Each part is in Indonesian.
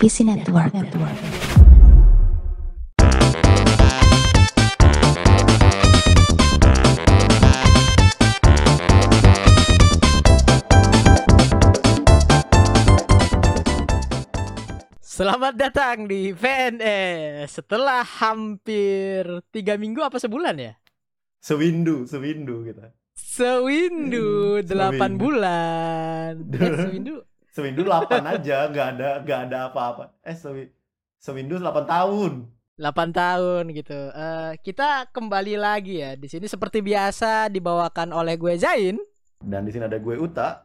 PC Network. Selamat datang di VNS Setelah hampir tiga minggu apa sebulan ya? Sewindu, sewindu kita. Sewindu delapan bulan. Eh, sewindu Sewindu 8 aja, nggak ada nggak ada apa-apa. Eh, sewi, sewindu 8 tahun. 8 tahun gitu. Eh, kita kembali lagi ya di sini seperti biasa dibawakan oleh gue Zain. Dan di sini ada gue Uta.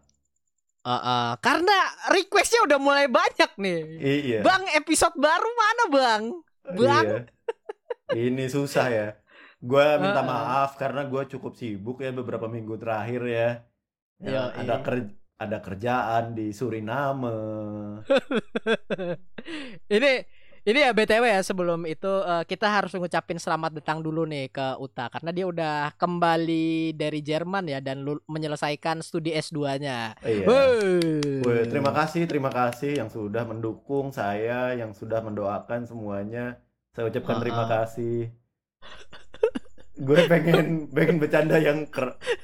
Eh, eh, karena requestnya udah mulai banyak nih. Iya. Bang episode baru mana bang? Bang. Iya. Ini susah ya. Gue minta Heeh. maaf karena gue cukup sibuk ya beberapa minggu terakhir ya. Ya, ada ker ada kerjaan di Suriname. ini ini ya BTW ya sebelum itu eh, kita harus ngucapin selamat datang dulu nih ke Uta karena dia udah kembali dari Jerman ya dan menyelesaikan studi S2-nya. Iya. Terima kasih, terima kasih yang sudah mendukung saya, yang sudah mendoakan semuanya. Saya ucapkan terima Ha-ha. kasih. Gue pengen pengen bercanda yang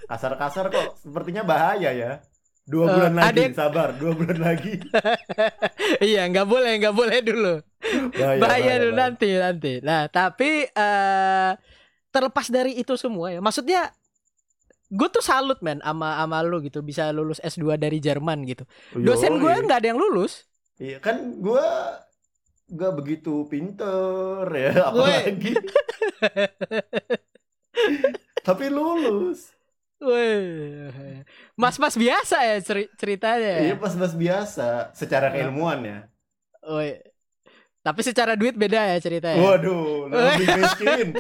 kasar-kasar kok. Sepertinya bahaya ya. Dua Eh, bulan lagi, adek- sabar. Dua bulan lagi. iya, nggak boleh, nggak boleh dulu. Bahaya, Bahaya dulu bahaya. nanti nanti. Nah, tapi eh terlepas dari itu semua ya. Maksudnya gue tuh salut men sama sama lu gitu bisa lulus S2 dari Jerman gitu. Dosen gue Yoi. nggak ada yang lulus. Iya kan gue gak begitu pinter ya, apalagi. Tapi lulus. Wih. Mas-mas biasa ya ceri- ceritanya. Iya ya? pas-pas biasa, secara Iya. keilmuan ya. Wih. Tapi secara duit beda ya ceritanya. Waduh, lebih miskin.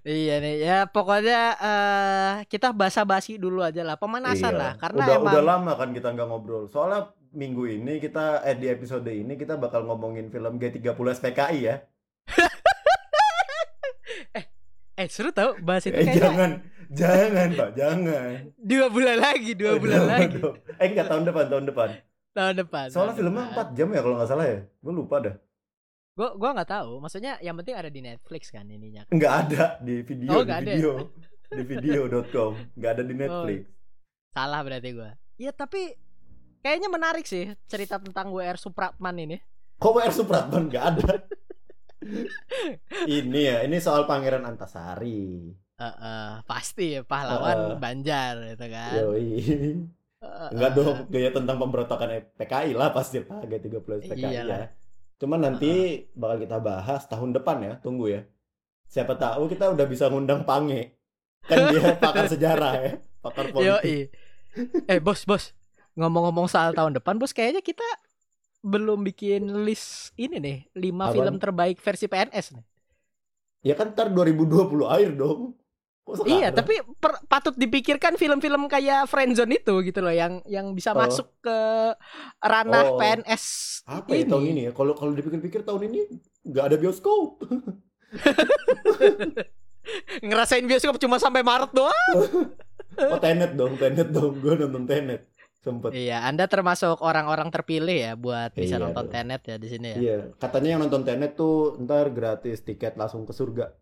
Iya nih ya pokoknya eh kita basa-basi dulu aja lah pemanasan Iya. lah karena udah emang udah lama kan kita nggak ngobrol. Soalnya minggu ini kita eh di episode ini kita bakal ngomongin film G30 SPKI ya. Eh seru tau bahas itu Eh kayaknya jangan, jangan Pak, jangan. dua bulan lagi dua bulan Jangan lagi dong. Eh enggak tahun depan, tahun depan. tahun depan. Soalnya filmnya 4 jam ya kalau nggak salah ya. Gue lupa dah. Gua gua nggak tahu. Maksudnya yang penting ada di Netflix kan ininya. Nggak ada di video, Oh, di nggak ada ya? video. Di video.com. Nggak ada di Netflix. Salah berarti gua. Iya tapi kayaknya menarik sih cerita tentang WR Supratman ini. Kok WR Supratman nggak ada? ini ya, ini soal Pangeran Antasari. Eh, eh, pasti ya pahlawan Eh. Banjar gitu kan. Yoi. Eh, Enggak eh, dong, gaya tentang pemberontakan PKI lah pasti Pak, G30 PKI Iyalah. ya. Cuman nanti bakal kita bahas tahun depan ya, tunggu ya. Siapa tahu kita udah bisa ngundang Pange. Kan dia pakar sejarah ya, pakar politik. Yoi. Eh bos bos ngomong-ngomong soal tahun depan bos kayaknya kita belum bikin list ini nih 5 Apaan? film terbaik versi PNS nih. Ya kan ntar 2020 akhir dong. Kok Iya, tapi per- patut dipikirkan film-film kayak Friendzone itu gitu loh yang yang bisa Oh. masuk ke ranah Oh. PNS apa ya tahun ini ya? Kalau kalau dipikir-pikir tahun ini nggak ada bioskop. Ngerasain bioskop cuma sampai Maret doang. Oh Tenet dong, Tenet dong. Gue nonton Tenet. Sempet. Iya, Anda termasuk orang-orang terpilih ya buat bisa Iya nonton dong. Tenet ya di sini ya. Iya, katanya yang nonton Tenet tuh ntar gratis tiket langsung ke surga.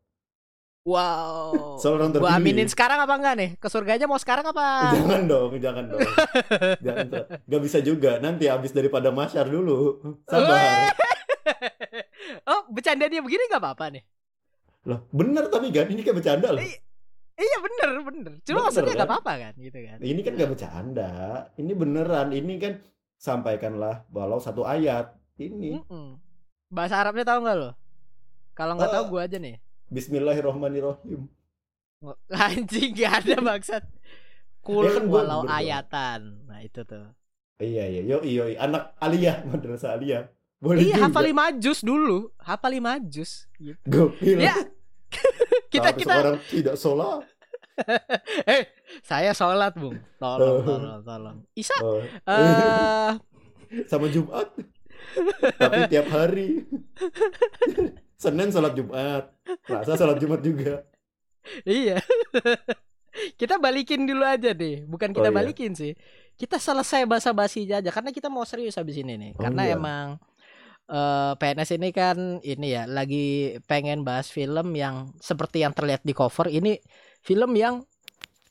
Wow. Soal orang Gua terpilih. aminin sekarang apa enggak nih? Ke surganya mau sekarang apa? Jangan dong, jangan dong. jangan. Gak bisa juga. Nanti habis daripada masyar dulu. Sabar. oh, bercanda dia begini nggak apa-apa nih? Loh, bener tapi kan ini kayak bercanda loh. Iya. Iya bener bener. Cuma Bener, maksudnya nggak kan? apa-apa kan, gitu kan? Ini kan gak bercanda. Ini beneran. Ini kan sampaikanlah walau satu ayat. Ini Mm-mm. Bahasa Arabnya tahu nggak lo? Kalau nggak tahu Eh. gua aja nih. Bismillahirrohmanirrohim. Anjing gak ada maksud. Kul Ya kan walau bener ayatan. Nah itu tuh. Iya iya, yo yo anak aliyah madrasah aliyah. Boleh Iya hafal lima juz dulu. Hafal lima juz. Gitu. Gokil. Ya. kita Tapi kita seorang tidak sholat. eh saya sholat bung. Tolong tolong tolong. Isa. Oh. eh sama Jumat. Tapi tiap hari. Senin sholat Jumat. Selasa sholat Jumat juga. iya. kita balikin dulu aja deh. Bukan kita Oh, iya. balikin sih. Kita selesai basa-basi aja karena kita mau serius habis ini nih. Oh, karena iya. emang eh, PNS ini kan ini ya lagi pengen bahas film yang seperti yang terlihat di cover. Ini film yang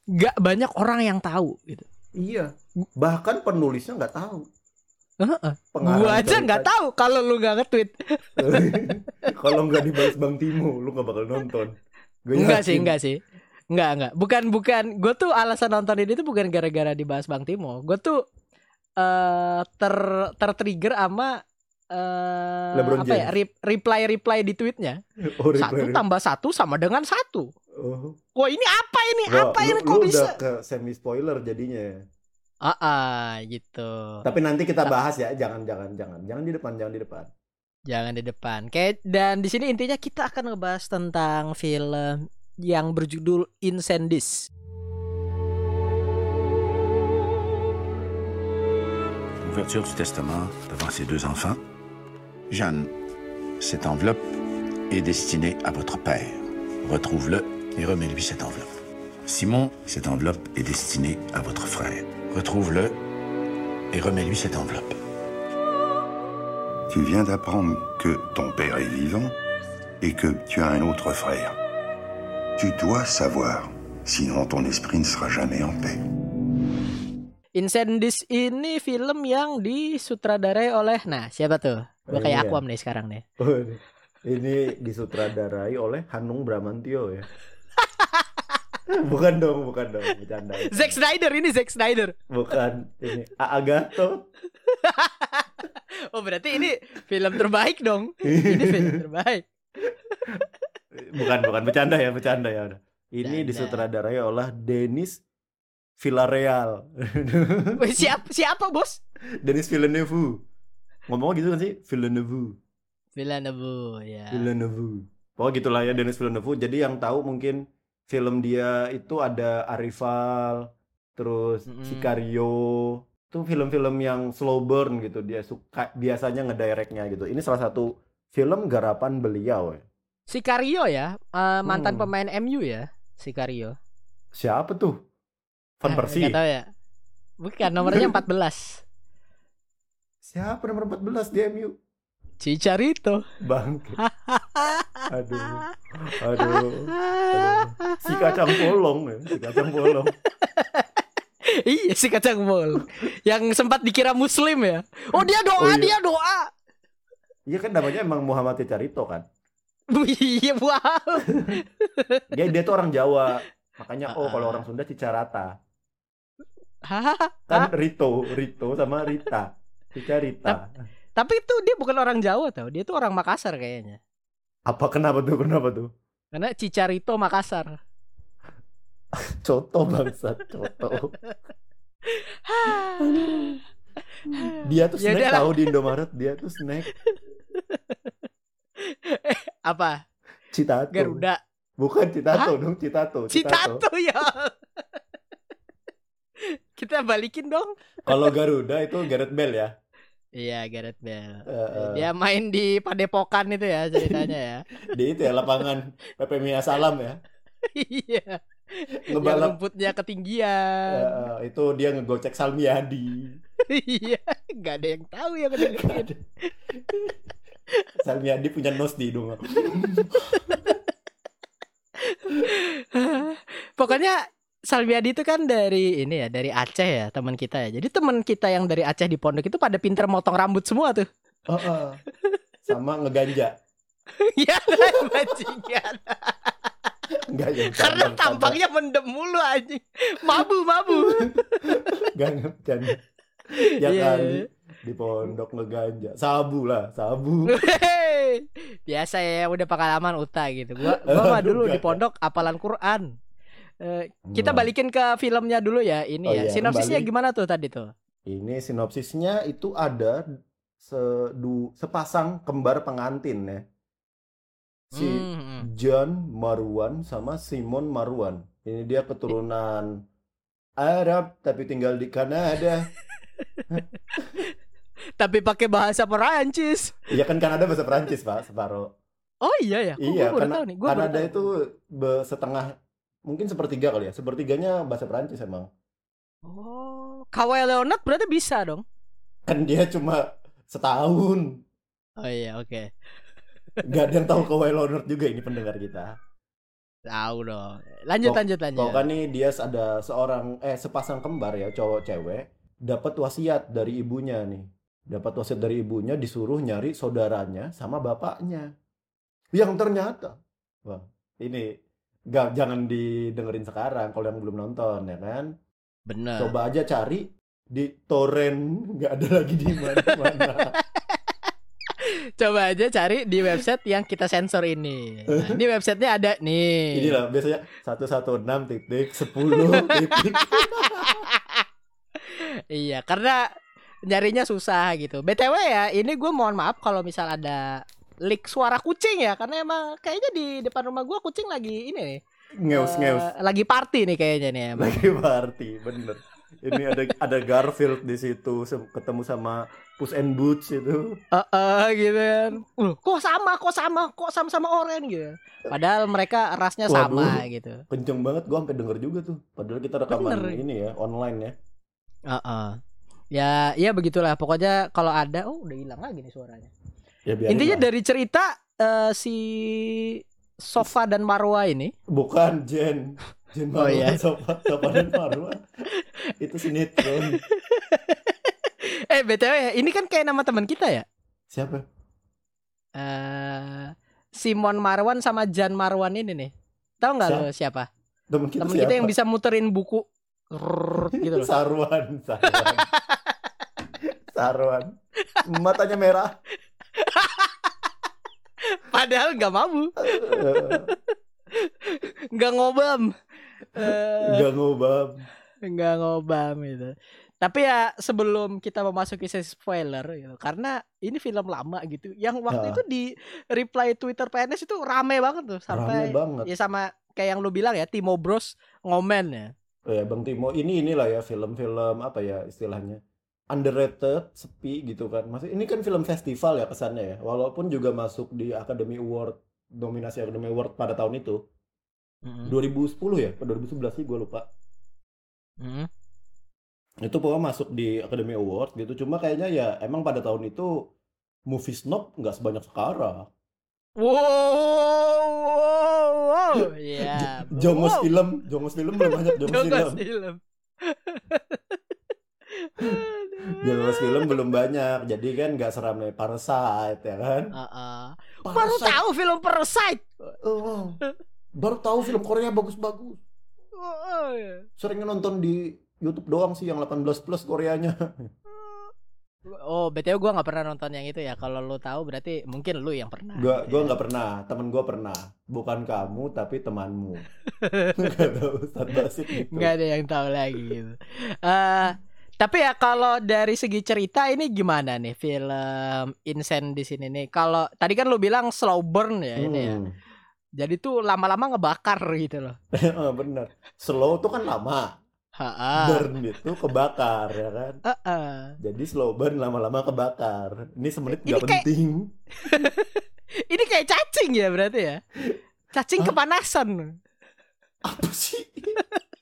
gak banyak orang yang tahu gitu. Iya. Bahkan penulisnya nggak tahu. Pengarang Gua aja nggak tahu kalau lu nggak nge-tweet. Kalau nggak dibahas Bang Timo, lu nggak bakal nonton. Gua Enggak sih, enggak sih. Enggak, enggak. Bukan bukan gue tuh alasan nonton ini tuh bukan gara-gara dibahas Bang Timo. Gue tuh eh ter tertrigger sama eh LeBron apa ya? Re- reply reply di tweetnya. Oh, Satu reply- tambah satu sama dengan satu. Oh. Wah, ini apa ini? Wah, apa lu, ini lu kok bisa? udah ke semi spoiler jadinya. Ah, ah, gitu. Tapi nanti kita bahas ya, jangan jangan jangan jangan di depan, jangan di depan. Jangan di depan. Kayak dan di sini intinya kita akan ngebahas tentang film yang berjudul Incendies. Ouverture du testament devant ses deux enfants. Jeanne, cette enveloppe est destinée à votre père. Retrouve-le et remets-lui cette enveloppe. Simon, cette enveloppe est destinée à votre frère. Retrouve-le et remets-lui cette enveloppe. Tu viens d'apprendre que ton père est vivant et que tu as un autre frère. Tu dois savoir, sinon ton esprit ne sera jamais en paix. Incendies ini film yang disutradarai oleh nah siapa tuh? Gue kayak. Aquam nih sekarang nih. Oh, ini, disutradarai oleh Hanung Bramantio ya. bukan dong, bukan dong, bercanda. Zack Snyder ini Zack Snyder. Bukan ini Agato. Oh berarti ini film terbaik dong. Ini film terbaik. bukan, bukan bercanda ya, bercanda ya udah. Ini Bercanda. disutradarai oleh Denis Villarreal. Siapa siapa bos? Denis Villeneuve. Ngomongnya gitu kan sih? Villeneuve. Villeneuve ya. Villeneuve. Pokoknya gitulah ya Denis Villeneuve. Jadi yang tahu mungkin film dia itu ada Arrival, terus Mm-mm. Sicario. Itu film-film yang slow burn gitu. Dia suka biasanya ngedirectnya gitu. Ini salah satu film garapan beliau. ya. Sicario ya, eh, mantan Hmm. pemain MU ya, Sicario. Siapa tuh? Van Persie. tahu ya. Bukan nomornya 14. Siapa nomor 14 di MU? Chicharito. Bang. Aduh. Aduh. Aduh. Si kacang polong ya, si kacang polong. iya si kacang bol. Yang sempat dikira muslim ya. Oh dia doa, Oh, iya. dia doa. Iya kan namanya emang Muhammad Carito kan. Iya wow. Dia dia tuh orang Jawa. Makanya oh Ah. kalau orang Sunda Cicarata. Hah? Kan Rito, Rito sama Rita. Cicarita. Tapi itu dia bukan orang Jawa tau, dia tuh orang Makassar kayaknya. Apa kenapa tuh? Kenapa tuh? Karena Cicarito Makassar. Coto bangsat, coto. Dia tuh Ya snack tahu di Indomaret, dia tuh snack Apa? Citato. Garuda. Bukan Citato dong, Citato. Citato ya. Kita balikin dong. Kalau Garuda itu Gareth Bale ya. Iya, Gareth Bale. Eh, eh. Dia main di Padepokan itu ya ceritanya ya. Di itu ya lapangan PP Mia Salam ya. Iya. Yang Ngebalap rumputnya ketinggian. Eh, itu dia ngegocek Salmiadi. Iya, nggak ada yang tahu ya ketinggian. Salmiadi punya nos di hidung. Pokoknya Salmiadi itu kan dari ini ya, dari Aceh ya, teman kita ya. Jadi teman kita yang dari Aceh di pondok itu pada pinter motong rambut semua tuh. Oh, oh. Sama ngeganja. Iya, bajingan. Enggak yang Karena tampangnya mendem mulu anjing. Mabu, mabu. Enggak bercanda. Ya Iya. kali di pondok ngeganja. Sabu lah, sabu. Biasa ya udah pengalaman uta gitu. Gua gua mah dulu di pondok apalan Quran. Eh, kita Enggak. balikin ke filmnya dulu ya. Ini Oh ya. iya, Sinopsisnya kembali. gimana tuh tadi tuh? Ini sinopsisnya itu ada sedu, sepasang kembar pengantin ya. Si Hmm. John Marwan sama Simon Marwan. Ini dia keturunan Arab tapi tinggal di Kanada. Tapi pakai bahasa Perancis. Iya kan Kanada bahasa Perancis, Pak, separuh. Oh iya ya. Oh, Iya, gua baru karena tahu nih. Gua Kanada tahu. itu setengah mungkin sepertiga kali ya. Sepertiganya bahasa Perancis emang. Oh, Kawhi Leonard berarti bisa dong. Kan dia cuma setahun. Oh iya, oke. Gak ada yang tahu Kawhi Leonard juga ini pendengar kita. Tahu dong. Lanjut Kok- lanjut lanjut. Kan nih dia ada seorang eh sepasang kembar ya cowok cewek dapat wasiat dari ibunya nih. Dapat wasiat dari ibunya disuruh nyari saudaranya sama bapaknya. Yang ternyata wah, ini gak jangan didengerin sekarang kalau yang belum nonton ya kan. Bener. Coba aja cari di torrent nggak ada lagi di mana-mana. Coba aja cari di website yang kita sensor ini. Nah, ini websitenya ada nih. Inilah biasanya 116 titik 10 titik. Iya, karena nyarinya susah gitu. BTW ya, ini gue mohon maaf kalau misal ada leak suara kucing ya, karena emang kayaknya di depan rumah gue kucing lagi ini nih. Ngeus ngeus. eh, lagi party nih kayaknya nih emang. lagi party bener ini ada ada Garfield di situ ketemu sama Puss and Boots itu Eh, eh, gitu kan. Uh, kok sama, kok sama, kok sama-sama oren gitu. Padahal mereka rasnya sama gitu. kenceng banget gua sampai denger juga tuh padahal kita rekaman Bener. ini ya online ya Heeh. Ya, ya begitulah. Pokoknya kalau ada, oh udah hilang lagi nih suaranya. Ya Intinya lah. dari cerita eh, si Sofa dan Marwa ini bukan Jen Jen Oh, Marwa iya. Sofa Sofa dan Marwa itu sinetron Eh BTW ini kan kayak nama teman kita ya. siapa eh Simon Marwan sama Jan Marwan ini nih. Tahu nggak lo siapa? temen kita Temen siapa kita yang bisa muterin buku Rrrr, gitu loh. Sarwan Sarwan Sarwan matanya merah Padahal nggak mabu, nggak ngobam. Eh, nggak ngobam nggak ngobam gitu. Tapi ya sebelum kita memasuki sesi spoiler gitu, karena ini film lama gitu. Yang waktu Ah. itu di reply Twitter PNS itu rame banget tuh rame sampai banget ya sama kayak yang lu bilang ya Timo Bros ngomen ya. Oh ya Bang Timo ini inilah ya film-film apa ya istilahnya underrated sepi gitu kan masih ini kan film festival ya kesannya ya walaupun juga masuk di Academy Award nominasi Academy Award pada tahun itu Mm-mm. 2010 ya atau 2011 sih gue lupa Mm-mm. itu pokoknya masuk di Academy Award gitu cuma kayaknya ya emang pada tahun itu movie snob nggak sebanyak sekarang Wow, wow, wow. Iya. Jongos Wow. film Jongos film belum banyak Jongos film Jongos film. Jongos film belum banyak jadi kan nggak seramai Parasite ya kan Heeh. Baru Parasite tahu film Parasite. Oh, baru tahu film Korea bagus-bagus. Iya. Seringnya nonton di YouTube doang sih yang 18 plus Koreanya. Oh, BTW gua nggak pernah nonton yang itu ya. Kalau lu tahu berarti mungkin lu yang pernah. Gua gitu gua ya. nggak pernah, temen gua pernah. Bukan kamu tapi temanmu. Gak tahu Ustaz Basit gitu. nggak ada yang tahu lagi gitu. Eh, tapi ya kalau dari segi cerita ini gimana nih film Insen di sini nih? Kalau tadi kan lu bilang slow burn ya ini ya. Hmm. Jadi tuh lama-lama ngebakar gitu loh. Eh, Bener. Slow tuh kan lama. Ha-ha. Burn itu kebakar ya kan. Heeh. Jadi slow burn lama-lama kebakar. Ini semenit Ini gak kayak- penting. Ini kayak cacing ya berarti ya? Cacing Hah? kepanasan. Apa sih?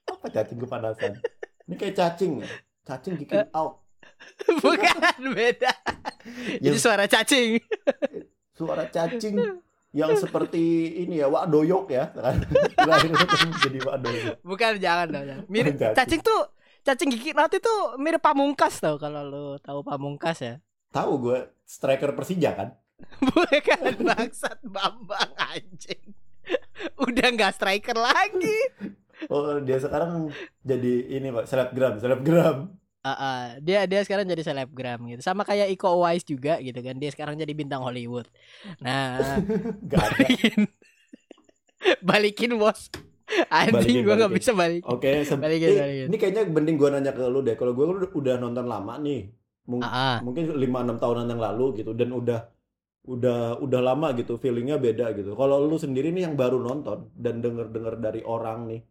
Apa cacing kepanasan? Ini kayak cacing ya. Cacing kicking out. Bukan beda. Ini Yang suara cacing. suara cacing yang seperti ini ya Wak Doyok ya kan itu jadi Wak Doyok Bukan jangan dong. Mirip Cacing. cacing tuh cacing gigi nanti tuh mirip pamungkas tau kalau lu tahu pamungkas ya. tahu gue striker Persija kan Bukan bangsat Bambang anjing. Udah nggak striker lagi. Oh dia sekarang jadi ini pak selebgram selebgram Ah, ah. dia dia sekarang jadi selebgram gitu. Sama kayak Iko Uwais juga gitu kan. Dia sekarang jadi bintang Hollywood. Nah, Gak balikin. balikin bos. Anjing nggak balikin. bisa balik. oke se- Balikin, eh, balikin. ini kayaknya mending gue nanya ke lu deh kalau gue udah nonton lama nih Mung- Ah, ah. mungkin 5-6 tahunan yang lalu gitu dan udah udah udah lama gitu feelingnya beda gitu kalau lu sendiri nih yang baru nonton dan denger-denger dari orang nih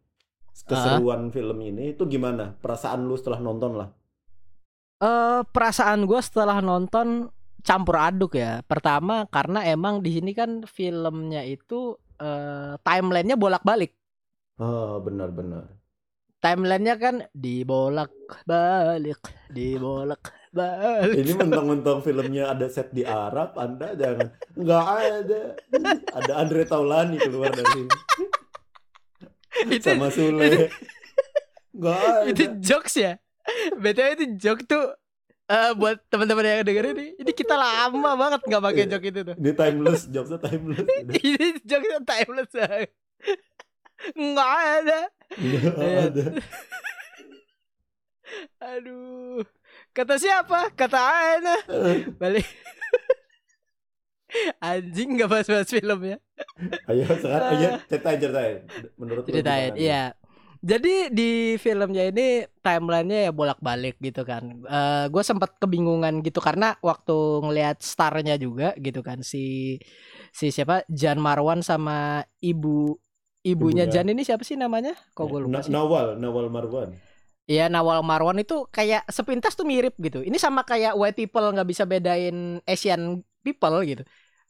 keseruan film ini itu gimana perasaan lu setelah nonton lah Eh perasaan gue setelah nonton campur aduk ya. Pertama karena emang di sini kan filmnya itu eh timelinenya bolak-balik. Oh, benar-benar. Timelinenya kan dibolak balik, dibolak balik. Ini mentang-mentang filmnya ada set di Arab, Anda jangan nggak ada. Ada Andre Taulani keluar dari sini itu sama Sule. Nggak ada. itu jokes ya. BTW itu joke tuh eh, buat teman-teman yang dengerin ini, ini kita lama banget nggak pakai Iya. joke itu tuh. Ini timeless, jokesnya timeless. ini jokesnya timeless banget. Nggak ada. Nggak Iya. ada. Aduh. Kata siapa? Kata Ana. Balik. Anjing nggak bahas-bahas filmnya. Ayo sekarang ayo ceritain ceritain. Menurut Ceritain, iya. Jadi di filmnya ini timelinenya ya bolak-balik gitu kan. Eh gue sempat kebingungan gitu karena waktu ngelihat starnya juga gitu kan si si siapa Jan Marwan sama ibu ibunya Ibunya. Jan ini siapa sih namanya? Kok gue lupa sih. Nawal, Nawal Marwan. Iya Nawal Marwan itu kayak sepintas tuh mirip gitu. Ini sama kayak white people nggak bisa bedain Asian people gitu.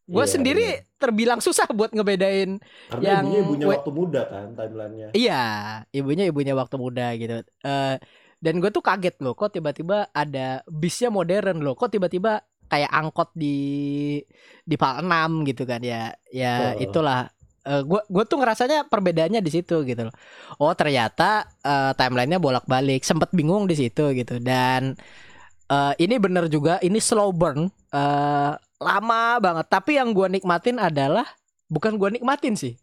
Gue Iya, sendiri iya. terbilang susah buat ngebedain. Karena Yang ibunya ibunya waktu muda kan timelinenya. Iya, ibunya ibunya waktu muda gitu. Eh dan gue tuh kaget loh, kok tiba-tiba ada bisnya modern loh, kok tiba-tiba kayak angkot di di Pal 6 gitu kan ya. Ya Oh. itulah. gue gue tuh ngerasanya perbedaannya di situ gitu loh. Oh ternyata eh, timelinenya bolak-balik, sempet bingung di situ gitu. Dan eh, ini bener juga, ini slow burn, eh, lama banget. Tapi yang gue nikmatin adalah bukan gue nikmatin sih,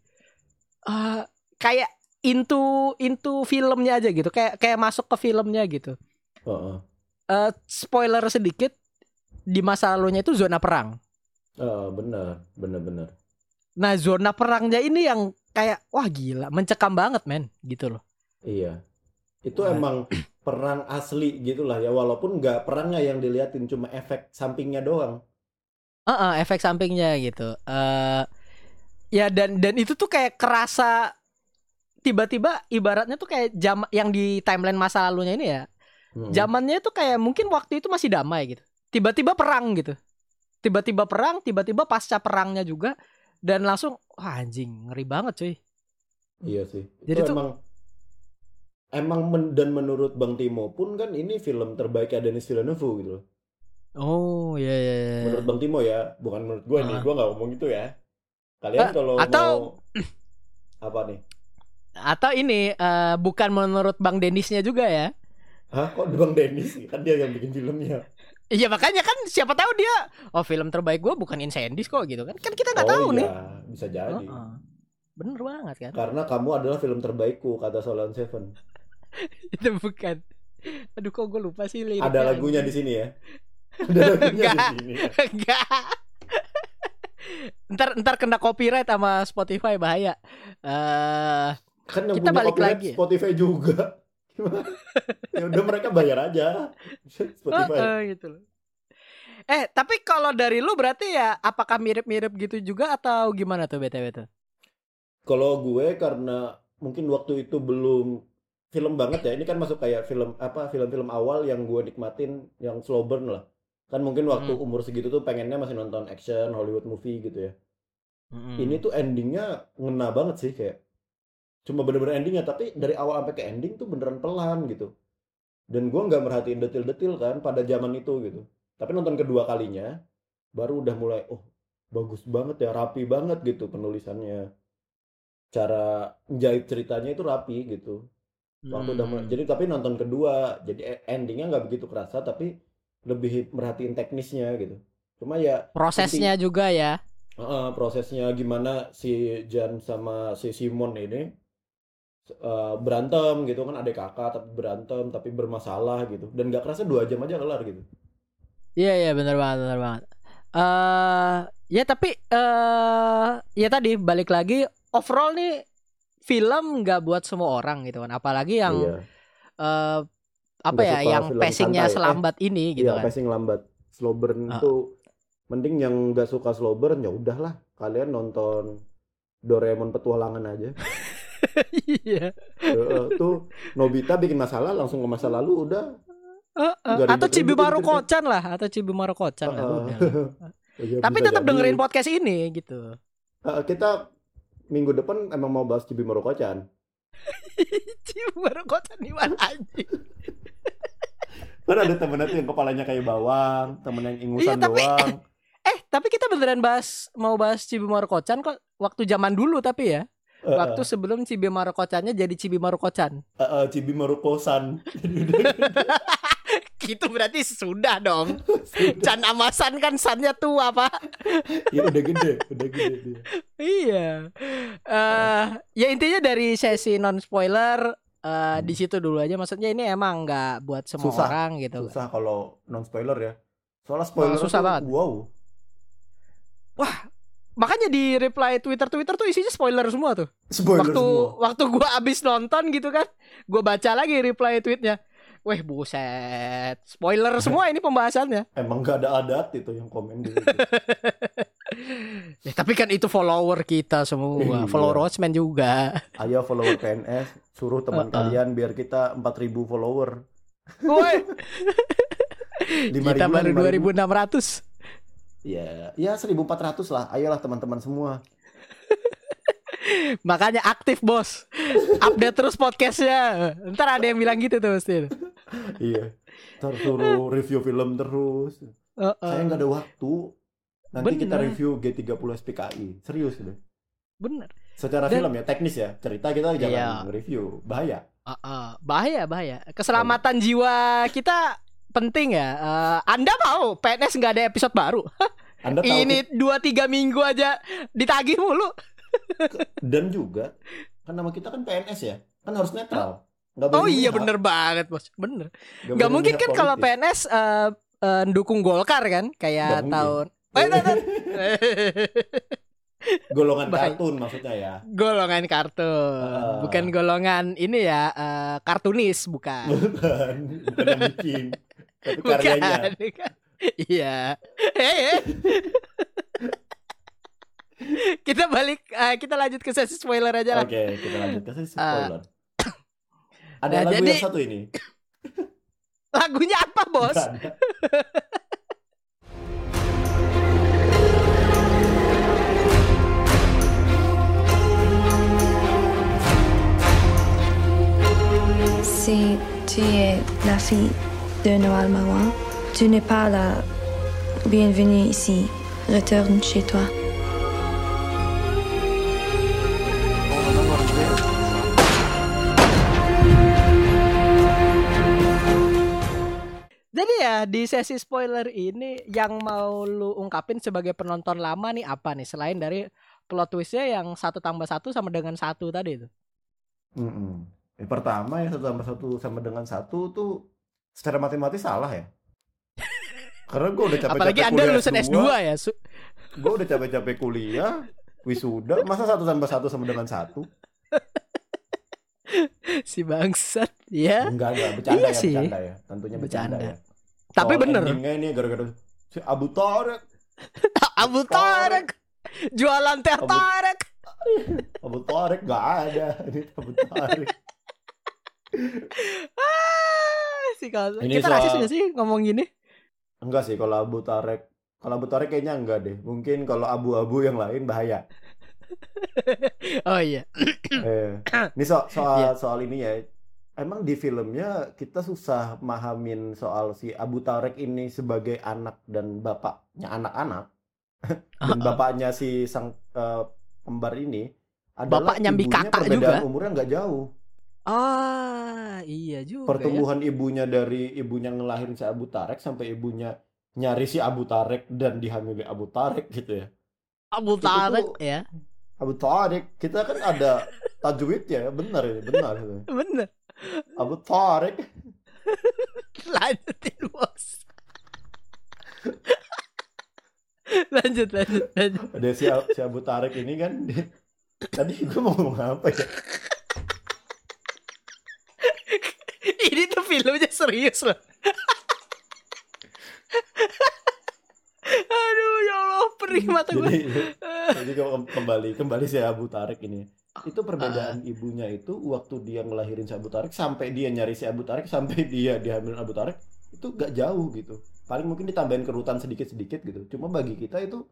Eh, kayak into into filmnya aja gitu, kayak kayak masuk ke filmnya gitu. Heeh. Eh, spoiler sedikit, di masa lalunya itu zona perang. Heeh, benar, benar benar. Nah zona perangnya ini yang kayak wah gila, mencekam banget men, gitu loh. Iya. Itu Wah. emang perang asli gitulah ya walaupun nggak perangnya yang diliatin cuma efek sampingnya doang. Heeh, efek sampingnya gitu. eh ya dan dan itu tuh kayak kerasa tiba-tiba ibaratnya tuh kayak jam yang di timeline masa lalunya ini ya. Hmm. Zamannya tuh kayak mungkin waktu itu masih damai gitu. Tiba-tiba perang gitu. Tiba-tiba perang, tiba-tiba pasca perangnya juga dan langsung wah anjing, ngeri banget cuy. Iya sih. Jadi itu tuh- emang emang men- dan menurut Bang Timo pun kan ini film terbaik Denis Villeneuve gitu loh. Oh, iya iya. Menurut Bang Timo ya, bukan menurut gue nih. Ah. Gue nggak ngomong gitu ya. Kalian Eh, kalau atau- mau apa nih? Atau ini eh, bukan menurut Bang Denisnya juga ya. Hah, kok Bang Denis? Kan dia yang bikin filmnya. Iya makanya kan siapa tahu dia oh film terbaik gua bukan Incendies kok gitu kan. Kan kita nggak oh tahu iya, nih. bisa jadi. Heeh. Bener banget kan. Karena kamu adalah film terbaikku, kata Solan Seven. Itu bukan. Aduh kok gue lupa sih. Ada lagunya di sini ya. Di Enggak. Enggak. ntar ntar kena copyright sama Spotify bahaya. Eh Kan yang Kita punya balik copyright lagi? Spotify juga. Ya udah mereka bayar aja. Spotify. eh, gitu loh. Eh, tapi kalau dari lu berarti ya apakah mirip-mirip gitu juga atau gimana tuh BTW tuh? Kalau gue karena mungkin waktu itu belum film banget ya. Ini kan masuk kayak film apa film-film awal yang gue nikmatin yang slow burn lah. Kan mungkin waktu Hmm. umur segitu tuh pengennya masih nonton action Hollywood movie gitu ya. Mm-mm. Ini tuh endingnya ngena banget sih kayak cuma bener-bener endingnya tapi dari awal sampai ke ending tuh beneran pelan gitu. Dan gue nggak merhatiin detil-detil kan pada zaman itu gitu. Tapi nonton kedua kalinya baru udah mulai oh bagus banget ya rapi banget gitu penulisannya. Cara jahit ceritanya itu rapi gitu. Waktu udah mulai, Hmm. jadi tapi nonton kedua jadi endingnya nggak begitu kerasa tapi lebih merhatiin teknisnya gitu. Cuma ya prosesnya juga ya. Heeh, prosesnya gimana si Jan sama si Simon ini eh, berantem gitu kan adik kakak tapi berantem tapi bermasalah gitu dan nggak kerasa dua jam aja kelar gitu Iya iya benar banget benar banget. Eh ya tapi eh ya tadi balik lagi overall nih film nggak buat semua orang gitu kan. Apalagi yang iya eh apa ya yang santai. Eh, selambat ini gitu iya kan. pacing lambat slow burn itu mending yang nggak suka slow burn ya udahlah kalian nonton Doraemon petualangan aja Iya. Heeh, tuh Nobita bikin masalah langsung ke masa lalu udah Heeh. Nggak Atau Cibimaru gitu. Kocan lah, atau Cibimaru Kocan udah. Ya, Tapi tetap jadi. dengerin podcast ini gitu. Eh, kita minggu depan emang mau bahas Cibimaru Kocan Cibu Marukocan di mana anjing? Kan ada temennya tuh yang kepalanya kayak bawang, temen yang ingusan Iya, tapi- doang. Eh, tapi kita beneran bahas mau bahas Cibi kok waktu zaman dulu tapi ya. Eh, Waktu sebelum Cibi jadi Cibi Marukocan. eh, eh, Cibi. Gitu berarti sudah dong. Can Amasan kan sannya tua, Pak. ya udah gede, udah gede dia. Iya. eh ya intinya dari sesi non spoiler eh di situ dulu aja maksudnya ini emang nggak buat semua Susah. orang gitu. Susah kalau non spoiler ya. Soalnya spoiler susah tuh, banget. Wow. Makanya di reply Twitter-Twitter tuh isinya spoiler semua tuh. Spoiler waktu semua. waktu gua abis nonton gitu kan, gua baca lagi reply tweetnya. Weh buset, spoiler semua ini pembahasannya. Emang gak ada adat itu yang komen gitu. Ya, tapi kan itu follower kita semua, Iya. follower Watchmen juga. Ayo follower PNS, suruh teman Uh-uh. kalian biar kita 4000 follower. Woi, 5.000 kita baru 5.000. 2600. Ya, ya 1400 lah. Ayolah teman-teman semua. Makanya aktif bos, update terus podcastnya. Ntar ada yang bilang gitu tuh mesti. iya. Ntar suruh review film terus. Heeh. Saya nggak ada waktu. Nanti kita Bener. review G30 SPKI. Serius deh. Bener. Secara Dan- film ya, teknis ya. Cerita kita Iya. jangan review. Bahaya. Heeh. bahaya bahaya. Keselamatan jiwa kita penting ya. Eh, anda mau PNS nggak ada episode baru? Anda tahu Ini dua tiga minggu aja ditagih mulu. dan juga kan nama kita kan PNS ya. Kan harus netral. Nggak Oh iya bener banget bos, bener. Gak boleh mungkin kan kalau. PNS eh, eh, dukung Golkar kan, kayak tahun. Golongan kartun maksudnya ya. golongan kartun, Ah. bukan golongan ini ya eh, kartunis, bukan. Bukan, bukan yang bikin. Tapi Bukan. karyanya. bukan. Iya. Eh, eh. kita balik, eh, kita lanjut ke sesi spoiler aja lah. Oke, kita lanjut ke sesi Ah. spoiler. Ada Nah, lagu jadi- yang satu ini. Lagunya apa bos? Si tu es la fille de Noël Marois, tu n'es pas la bienvenue ici. Retourne chez toi. Jadi ya di sesi spoiler ini yang mau lu ungkapin sebagai penonton lama nih apa nih selain dari plot twistnya yang satu tambah satu sama dengan satu tadi itu. Mm-mm. Yang pertama ya satu tambah satu sama dengan satu tuh secara matematis salah ya. Karena gue udah capek-capek Apalagi anda lulusan S2 ya. Su- Gue udah capek-capek kuliah, wisuda, masa satu tambah satu sama dengan satu? si bangsat ya. Enggak, enggak, bercanda Iya ya, sih. bercanda ya. Tentunya bercanda, Bercanda. ya. Tapi Soal bener endingnya ini gara-gara si Abu Tarek, Abu Tarek jualan teh Abu- Tarek. Abu Tarek gak ada. Ini Abu Tarek. Ah, si kasus. Ini Kita soal- rasis nggak sih ngomong gini? Enggak sih kalau Abu Tarek. Kalau Abu Tarek kayaknya enggak deh. Mungkin kalau abu-abu yang lain bahaya. Oh iya. eh, ini so- soal soal ini ya. Emang di filmnya kita susah mahamin soal si Abu Tarek ini sebagai anak dan bapaknya anak-anak dan bapaknya si sang eh, kembar ini adalah Bapaknya ibunya perbedaan juga. umurnya nggak jauh. Ah, iya juga ya. Pertumbuhan ibunya dari ibunya ngelahirin si Abu Tarek sampai ibunya nyari si Abu Tarek dan dihamili Abu Tarek gitu ya. Abu Tarek tuh- ya. Abu Tarek, kita kan ada tajwidnya ya, benar ini, benar itu. Bener. Abu Tarek. Lanjutin bos. lanjut lanjut lanjut. Ada si, si Abu Tarek ini kan di- tadi gue mau ngomong apa ya? Ini tuh filmnya serius loh. Aduh ya Allah perih mata gue. Jadi, jadi ke- kembali kembali si Abu Tarek ini. Itu perbedaan ibunya itu waktu dia ngelahirin si Abu Tarek sampai dia nyari si Abu Tarek sampai dia dihamilin Abu Tarek itu gak jauh gitu. Paling mungkin ditambahin kerutan sedikit-sedikit gitu. Cuma bagi kita itu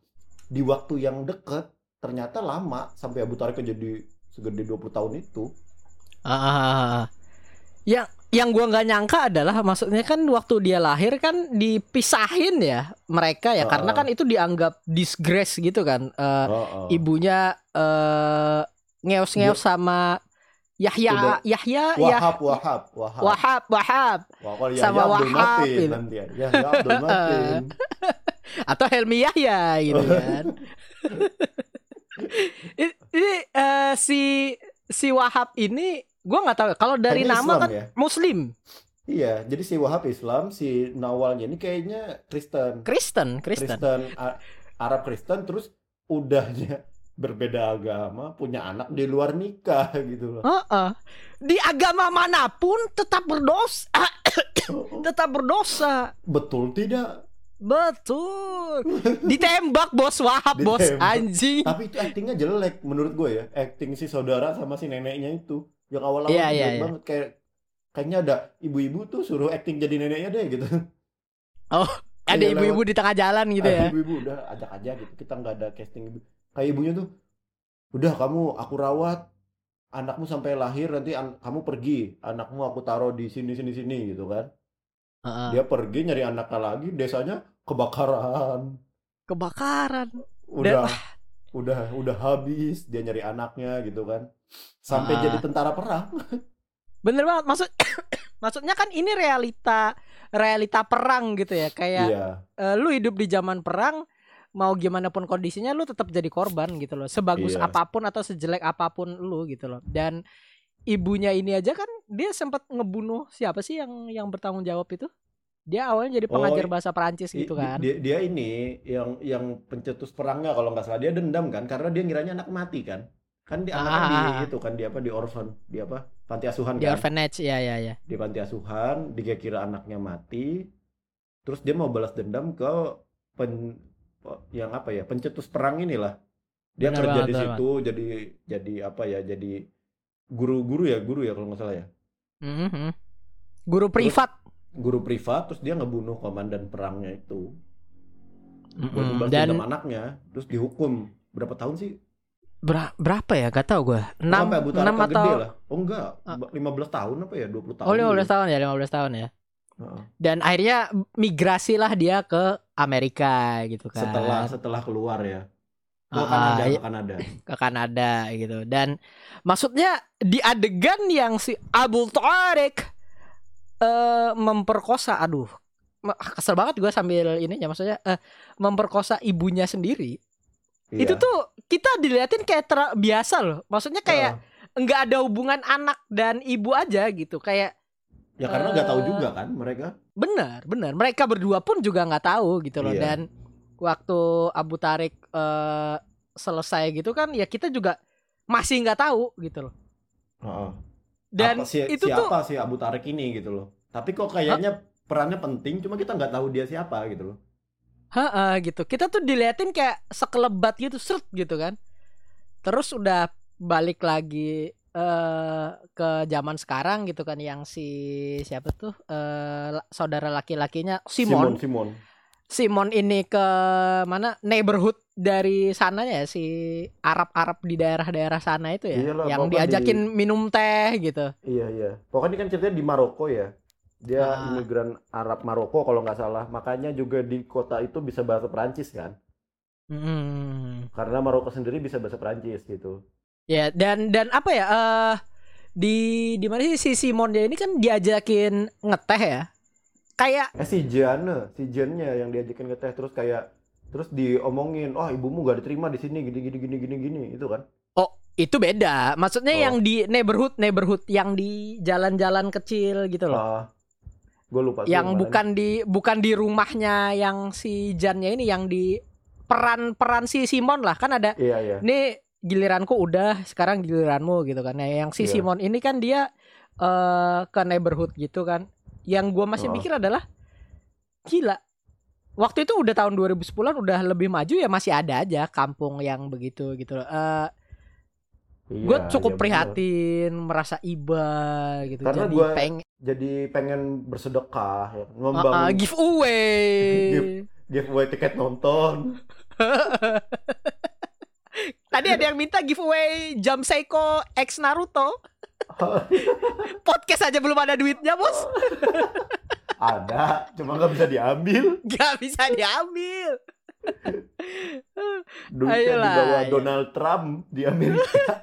di waktu yang deket ternyata lama sampai Abu Tarek jadi segede 20 tahun itu. Ah, ah. Yang yang gua nggak nyangka adalah maksudnya kan waktu dia lahir kan dipisahin ya mereka ya Ah, karena kan itu dianggap disgrace gitu kan. Eh, Oh, oh. Ibunya eh ngeos-ngeos sama Yahya Udah. Yahya Yah- Wahab, Wahab, Wahab. Wahab Wahab Wah, Sama Yahya Abdul Wahab Matin gitu. nanti ya. Yahya Abdul Matin. atau Helmi Yahya gitu kan. Ini eh, si si Wahab ini gua nggak tahu ya, kalau dari Kayaknya nama Islam kan ya? Muslim, Iya, jadi si Wahab Islam, si Nawalnya ini kayaknya Kristen. Kristen, Kristen. A- Arab Kristen terus udahnya berbeda agama, punya anak di luar nikah gitu loh. Heeh. Di agama mana pun tetap berdosa, tetap berdosa. Betul tidak? Betul. Ditembak bos Wahab, bos Ditembak. anjing. Tapi itu aktingnya jelek menurut gue ya. Acting si saudara sama si neneknya itu. Yang awal-awal jelek iya, iya. banget kayak kayaknya ada ibu-ibu tuh suruh acting jadi neneknya deh gitu. Ada Iya, ibu-ibu di tengah jalan gitu ya. Ibu-ibu udah ajak aja gitu. Kita nggak ada casting ibu. Kayak ibunya tuh, udah kamu aku rawat, anakmu sampai lahir nanti an- kamu pergi, anakmu aku taruh di sini sini sini gitu kan. Heeh. Dia pergi nyari anaknya lagi, desanya kebakaran. Kebakaran. Udah udah udah habis dia nyari anaknya gitu kan. Sampai Ah. jadi tentara perang. Bener banget. Maksud maksudnya kan ini realita realita perang gitu ya. Kayak Iya. eh, lu hidup di zaman perang mau gimana pun kondisinya lu tetap jadi korban gitu loh sebagus Iya. apa pun atau sejelek apa pun lu gitu loh dan ibunya ini aja kan dia sempat ngebunuh siapa sih yang yang bertanggung jawab itu dia awalnya jadi Oh, pengajar i- bahasa Perancis gitu kan Dia, dia ini yang yang pencetus perangnya kalau nggak salah dia dendam kan karena dia ngiranya anak mati kan. Kan di anaknya di Ah. itu kan di apa di orphan, di apa? Panti asuhan di kan. orphanage ya ya ya Di panti asuhan dia kira anaknya mati. Terus dia mau balas dendam ke pen yang apa ya? Pencetus perang inilah. Dia Benar kerja banget, di situ jadi jadi apa ya? Jadi guru-guru ya, guru ya kalau nggak salah ya. Mhm. guru privat Guru privat terus dia ngebunuh komandan perangnya itu. buat Mhm. membalas dan dendam anaknya terus dihukum berapa tahun sih ber- berapa ya? Gak tau gue enam sampai Abu enam Tarka atau gede lah. Oh enggak. Ah. 15 tahun apa ya? 20 tahun oh 15 dulu. tahun ya 15 tahun ya. Dan akhirnya migrasi lah dia ke Amerika gitu kan. Setelah setelah keluar ya. Ke Ah, Kanada iya. ke Kanada. Ke Kanada gitu. Dan maksudnya di adegan yang si Abu Tariq eh memperkosa aduh kesel banget gue sambil ini ya maksudnya eh, memperkosa ibunya sendiri. Iya. itu tuh kita diliatin kayak ter- biasa loh. Maksudnya kayak nggak ada hubungan anak dan ibu aja gitu. Kayak ya karena nggak tahu eh, juga kan mereka. benar benar. Mereka berdua pun juga nggak tahu gitu loh. Iya. dan waktu Abu Tarik eh, selesai gitu kan ya kita juga masih nggak tahu gitu loh. Heeh. dan Apa- si- itu tuh siapa sih Abu Tarik ini gitu loh. Tapi kok kayaknya perannya penting cuma kita nggak tahu dia siapa gitu loh ha gitu kita tuh diliatin kayak sekelebat gitu seret gitu kan terus udah balik lagi eh ke zaman sekarang gitu kan yang si siapa tuh eh la- saudara laki-lakinya Simon Simon Simon ini ke mana neighborhood dari sananya ya si Arab-Arab di daerah-daerah sana itu ya Iyalah, yang diajakin minum teh gitu. Iya iya. Pokoknya kan ceritanya di Maroko ya. Dia Ah. imigran Arab Maroko kalau nggak salah. Makanya juga di kota itu bisa bahasa Perancis kan. Hmm. Karena Maroko sendiri bisa bahasa Perancis gitu. Ya dan dan apa ya eh di di mana sih si Simon dia ini kan diajakin ngeteh ya. Kayak Eh si Jane, si Jane-nya yang diajakin ke teh terus kayak terus diomongin, "Oh, ibumu gak diterima di sini gini gini gini gini gini." Itu kan. oh itu beda. Maksudnya Oh. yang di neighborhood neighborhood yang di jalan-jalan kecil gitu loh. Ah, gue lupa yang bukan di bukan di rumahnya yang si Jannya ini yang di peran-peran si Simon lah kan ada Iya iya. ini giliranku udah sekarang giliranmu gitu kan nah, yang si Iya. Simon ini kan dia eh ke neighborhood gitu kan yang gua masih Oh. pikir adalah gila waktu itu udah tahun 2010 udah lebih maju ya masih ada aja kampung yang begitu gitu loh Eh, Iya, gue cukup iya bener. prihatin merasa iba gitu Karena jadi gua peng Jadi pengen bersedekah ya. Ah, ah, Membangun giveaway Give- giveaway tiket nonton. Tadi ada yang minta giveaway Jam Seiko X Naruto. Podcast aja belum ada duitnya, Bos. Ada, cuma nggak bisa diambil. Gak bisa diambil. Duitnya Ayolah, di bawah ayo. Donald Trump di Amerika.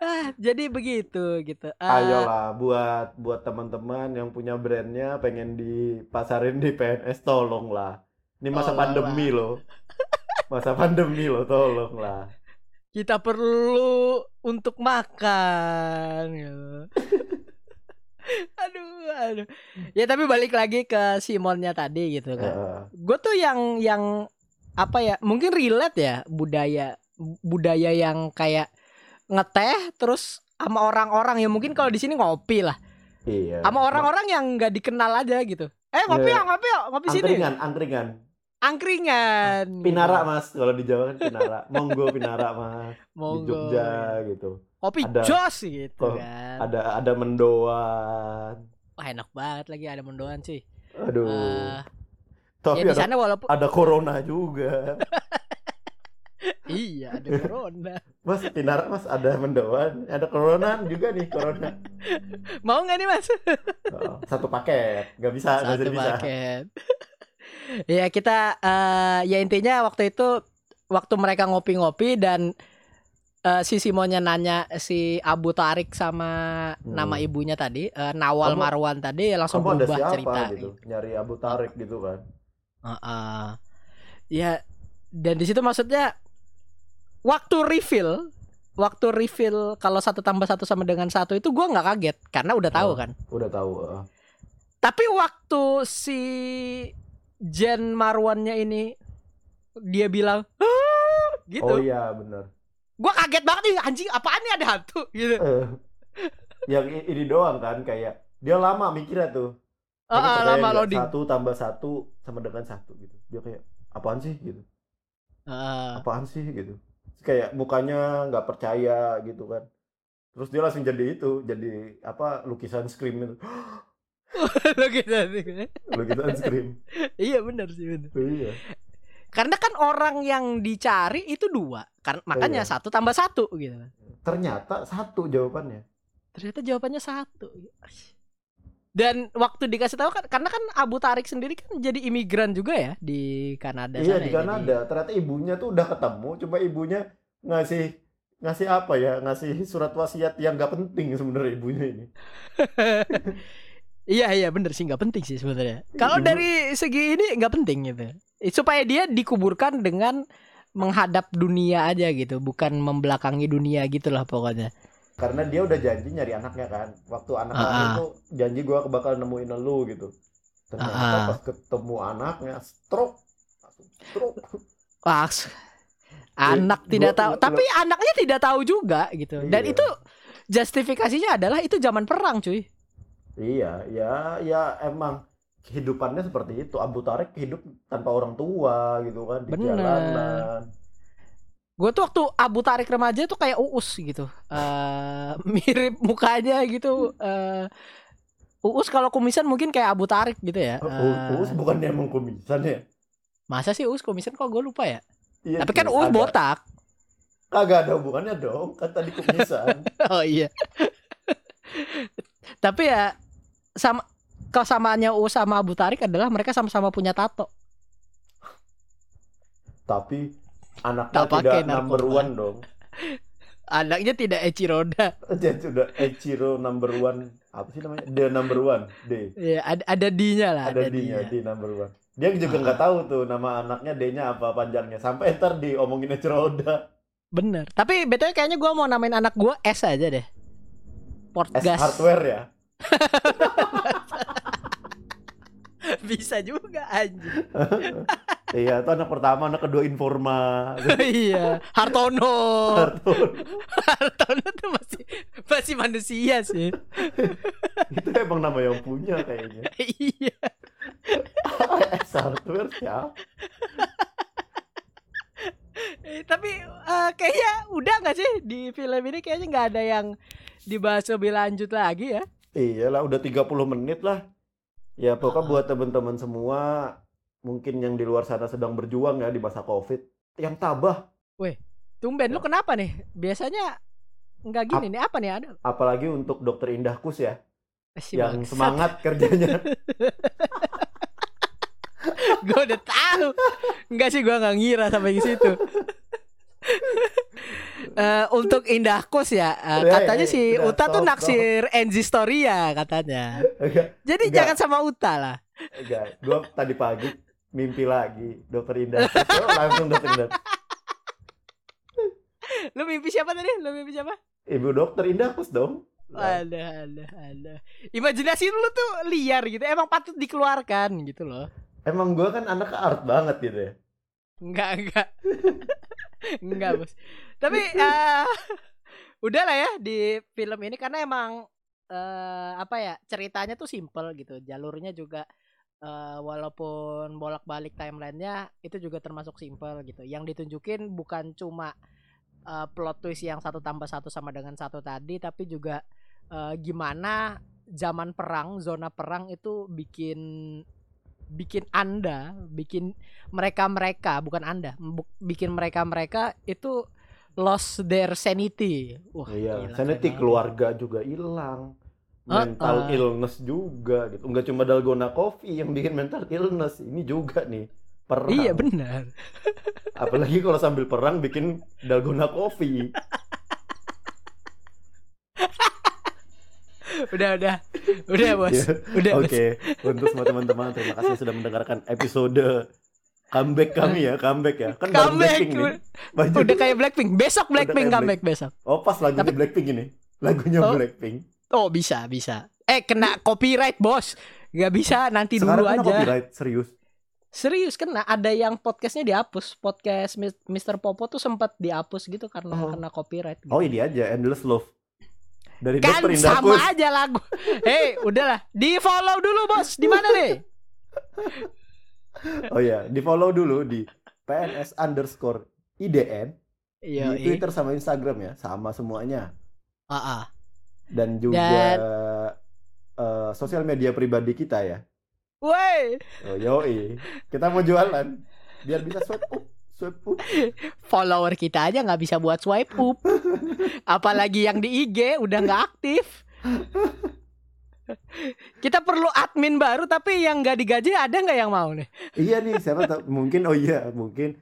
Ah, jadi begitu gitu. Ah, Ayolah, buat buat teman-teman yang punya brandnya pengen dipasarin di PNS, tolonglah. Ini masa Tolonglah. pandemi loh. Masa pandemi loh, tolonglah. kita perlu untuk makan gitu. aduh, aduh. Ya tapi balik lagi ke Simonnya tadi gitu kan. Heeh. gue tuh yang yang apa ya mungkin relate ya budaya budaya yang kayak ngeteh terus sama orang-orang ya mungkin kalau di sini ngopi lah Iya. sama orang-orang yang nggak dikenal aja gitu eh ngopi ya ngopi ya ngopi sini angkringan, angkringan. angkringan Pinara mas, kalau di Jawa kan pinara. Monggo pinara mas. Di Monggo. Jogja gitu. kopi Ada- jos gitu Oh, kan Ada ada mendoan. Wah enak banget lagi ada mendoan sih Aduh. Eh, Tapi ya di sana walaupun ada corona juga. iya ada corona Mas pinara mas ada mendoan, ada corona juga nih corona. mau nggak nih mas Oh, satu paket, nggak bisa, satu bisa. paket. ya kita eh, ya intinya waktu itu waktu mereka ngopi-ngopi dan eh, si Simonnya nanya si Abu Tarik sama Hmm. nama ibunya tadi eh, Nawal Kamu- Marwan tadi langsung Kamu ada berubah siapa cerita. gitu? Nyari Abu Tarik gitu kan? Heeh. Ya dan di situ maksudnya waktu reveal waktu reveal kalau satu tambah satu sama dengan satu itu gua nggak kaget karena udah tahu Oh. kan. Udah tahu. eh. Tapi waktu si Jen Marwannya ini dia bilang gitu. Oh iya benar. Gua kaget banget nih anjing apaan nih ada hantu gitu. Eh, yang ini doang kan kayak dia lama mikirnya tuh. Ah, percaya lama loading. Satu tambah satu sama dengan satu gitu. Dia kayak apaan sih gitu? Ah, Apaan sih gitu? Terus Kayak mukanya nggak percaya gitu kan. Terus dia langsung jadi itu, jadi apa lukisan scream itu. gitu. lukisan scream. Iya benar sih benar. Iya. Karena kan orang yang dicari itu dua. Kan makanya Iya. satu tambah satu gitu. Ternyata satu jawabannya. Ternyata jawabannya satu. Dan waktu dikasih tahu kan karena kan Abu Tarik sendiri kan jadi imigran juga ya di Kanada Iya sana di ya, Kanada. Ternyata ibunya tuh udah ketemu, coba ibunya ngasih ngasih apa ya? Ngasih surat wasiat yang nggak penting sebenarnya ibunya ini. Iya iya bener sih nggak penting sih sebenarnya. Kalau Ibu- dari segi ini nggak penting gitu. Supaya dia dikuburkan dengan menghadap dunia aja gitu, bukan membelakangi dunia gitulah pokoknya. Karena dia udah janji nyari anaknya kan. Waktu anak lahir ah. tuh janji gua bakal nemuin lu gitu. Ternyata Ah, ah. pas ketemu anaknya stroke. Stroke. Wah, s- anak gua- tidak tahu, gua- tapi anaknya tidak tahu juga gitu. Dan Iya. itu justifikasinya adalah itu zaman perang, cuy. Iya, ya ya emang kehidupannya seperti itu. Abu Tarik hidup tanpa orang tua gitu kan di Bener. jalanan. Gue tuh waktu Abu Tarik remaja tuh kayak Uus gitu. eh mirip mukanya gitu. eh Uus kalau kumisan mungkin kayak Abu Tarik gitu ya. U- Eh, Uus bukannya emang kumisan ya? masa sih Uus kumisan kok gue lupa ya. Iya, Tapi kan Uus agak- botak. Kagak ada hubungannya dong, kan tadi kumisan. Oh iya. Tapi ya sama kesamaannya Uus sama Abu Tarik adalah mereka sama-sama punya tato. Tapi anaknya Tak tidak number narkoba. one dong. Anaknya tidak Eci Roda. Dia sudah Echiro number one. Apa sih namanya? The number one. D. Ya, ada ada D-nya lah, Ada ada D-nya. D number one. Dia juga nggak tahu tuh nama anaknya D-nya apa panjangnya. Sampai ntar diomongin Echiro Oda. Bener. Tapi betulnya kayaknya gua mau namain anak gua S aja deh. S Portgas. hardware ya. Bisa juga anjing. Iya, itu anak pertama, anak kedua Informa. iya, Hartono. Kartun. Hartono tuh masih masih manusia sih. itu emang nama yang punya kayaknya. iya. S hardware siapa? Eh, tapi eh, kayaknya udah nggak sih di film ini kayaknya nggak ada yang dibahas lebih lanjut lagi ya. Iyalah udah 30 menit lah. Ya pokoknya buat teman-teman semua mungkin yang di luar sana sedang berjuang ya di masa Covid, yang tabah. Tumben lu Ya. kenapa nih? Biasanya Enggak gini nih apa nih ada Apalagi untuk dokter Indah Kus ya, si yang bangsat. semangat kerjanya. gue udah tahu enggak sih gue nggak ngira sampai ke situ Eh, untuk Indah Kus ya Ya, katanya ya, si udah, Uta tuh stop, naksir Enzi Storia katanya Enggak, jadi Enggak. jangan sama Uta lah enggak. Gua tadi pagi mimpi lagi dokter Indah. Oh, langsung dokter Indah. lu mimpi siapa tadi lu mimpi siapa Ibu dokter Indah Kus dong. ada ada ada imajinasi lu tuh liar gitu emang patut dikeluarkan gitu loh Emang gua kan anak art banget gitu ya. Enggak, enggak. enggak, Bos. Tapi eh udahlah ya di film ini karena emang eh apa ya, ceritanya tuh simple gitu. Jalurnya juga eh walaupun bolak-balik timelinenya itu juga termasuk simple gitu. Yang ditunjukin bukan cuma eh, plot twist yang satu tambah satu sama dengan satu tadi, tapi juga eh, gimana zaman perang, zona perang itu bikin bikin anda, bikin mereka-mereka bukan anda, bikin mereka-mereka itu lost their sanity. Wah, Iya, gila, sanity banget. keluarga juga hilang. Mental Uh-uh. illness juga gitu. Enggak cuma dalgona coffee yang bikin mental illness, ini juga nih perang. Iya benar. Apalagi kalau sambil perang bikin dalgona coffee. Udah udah. Udah, Bos. Ya, Udah. Oke, untuk semua teman-teman terima kasih sudah mendengarkan episode comeback kami ya, comeback ya. Kan baru Comeback. Blackpink nih. Baju. Udah kayak Blackpink. Besok Blackpink kayak comeback besok. Oh, pas lagunya Tapi- Blackpink ini. Lagunya Oh. Blackpink. Oh, bisa, bisa. Eh, kena copyright, Bos. Gak bisa nanti Sekarang dulu aja. copyright serius. Serius kena ada yang podcastnya dihapus. Podcast Mr. Popo tuh sempat dihapus gitu karena Oh. kena copyright. gitu. Oh, ini aja Endless Love. Dari Kan. Indah sama aja lagu. Hei, udahlah. Di follow dulu bos. Di mana nih? Oh ya, di follow dulu di PNS underscore IDN Iya. di Twitter sama Instagram ya, sama semuanya. Ah, ah. Dan juga Dan- eh, sosial media pribadi kita ya. Woi, Oh, yoi. Kita mau jualan biar bisa swipe up, swipe up. follower kita aja nggak bisa buat swipe up. Apalagi yang di IG udah nggak aktif. Kita perlu admin baru tapi yang nggak digaji ada nggak yang mau nih? Iya nih, siapa tahu mungkin oh iya, mungkin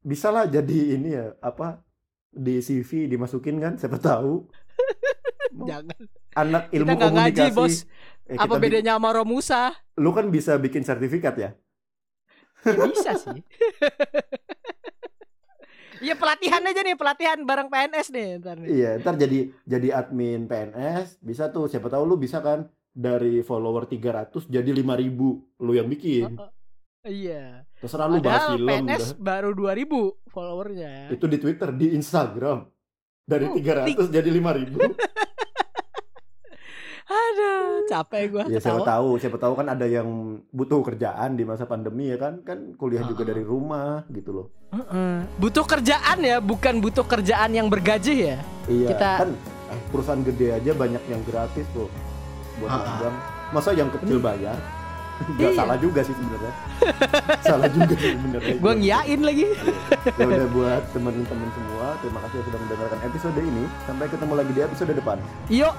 bisa lah jadi ini ya, apa di CV dimasukin kan, siapa tahu. Jangan. Anak Kita ilmu ngaji komunikasi. bos. Eh, Apa kita bedanya sama Romusa? Lu kan bisa bikin sertifikat ya? Ya bisa sih. Iya pelatihan aja nih pelatihan bareng PNS nih ntar nih. Iya, ntar jadi jadi admin PNS, bisa tuh siapa tahu lu bisa kan dari follower 300 jadi 5000 lu yang bikin. Oh, oh. Iya. Terserah lu bahas film PNS dah. baru 2000 followernya. Itu di Twitter, di Instagram. Dari Oh, 300 jadi 5000. Aduh, capek gua Ya siapa tahu, siapa tahu kan ada yang butuh kerjaan di masa pandemi ya kan? Kan kuliah juga dari rumah gitu loh. Heeh. Butuh kerjaan ya, bukan butuh kerjaan yang bergaji ya. Iya, Kita- kan eh, perusahaan gede aja banyak yang gratis tuh buat ah. magang. Masa yang kecil bayar? Gak Iya. salah juga sih sebenarnya. salah juga sih sebenarnya. Gua ngiyain lagi. ya udah buat teman-teman semua, terima kasih sudah mendengarkan episode ini. Sampai ketemu lagi di episode depan. Yo,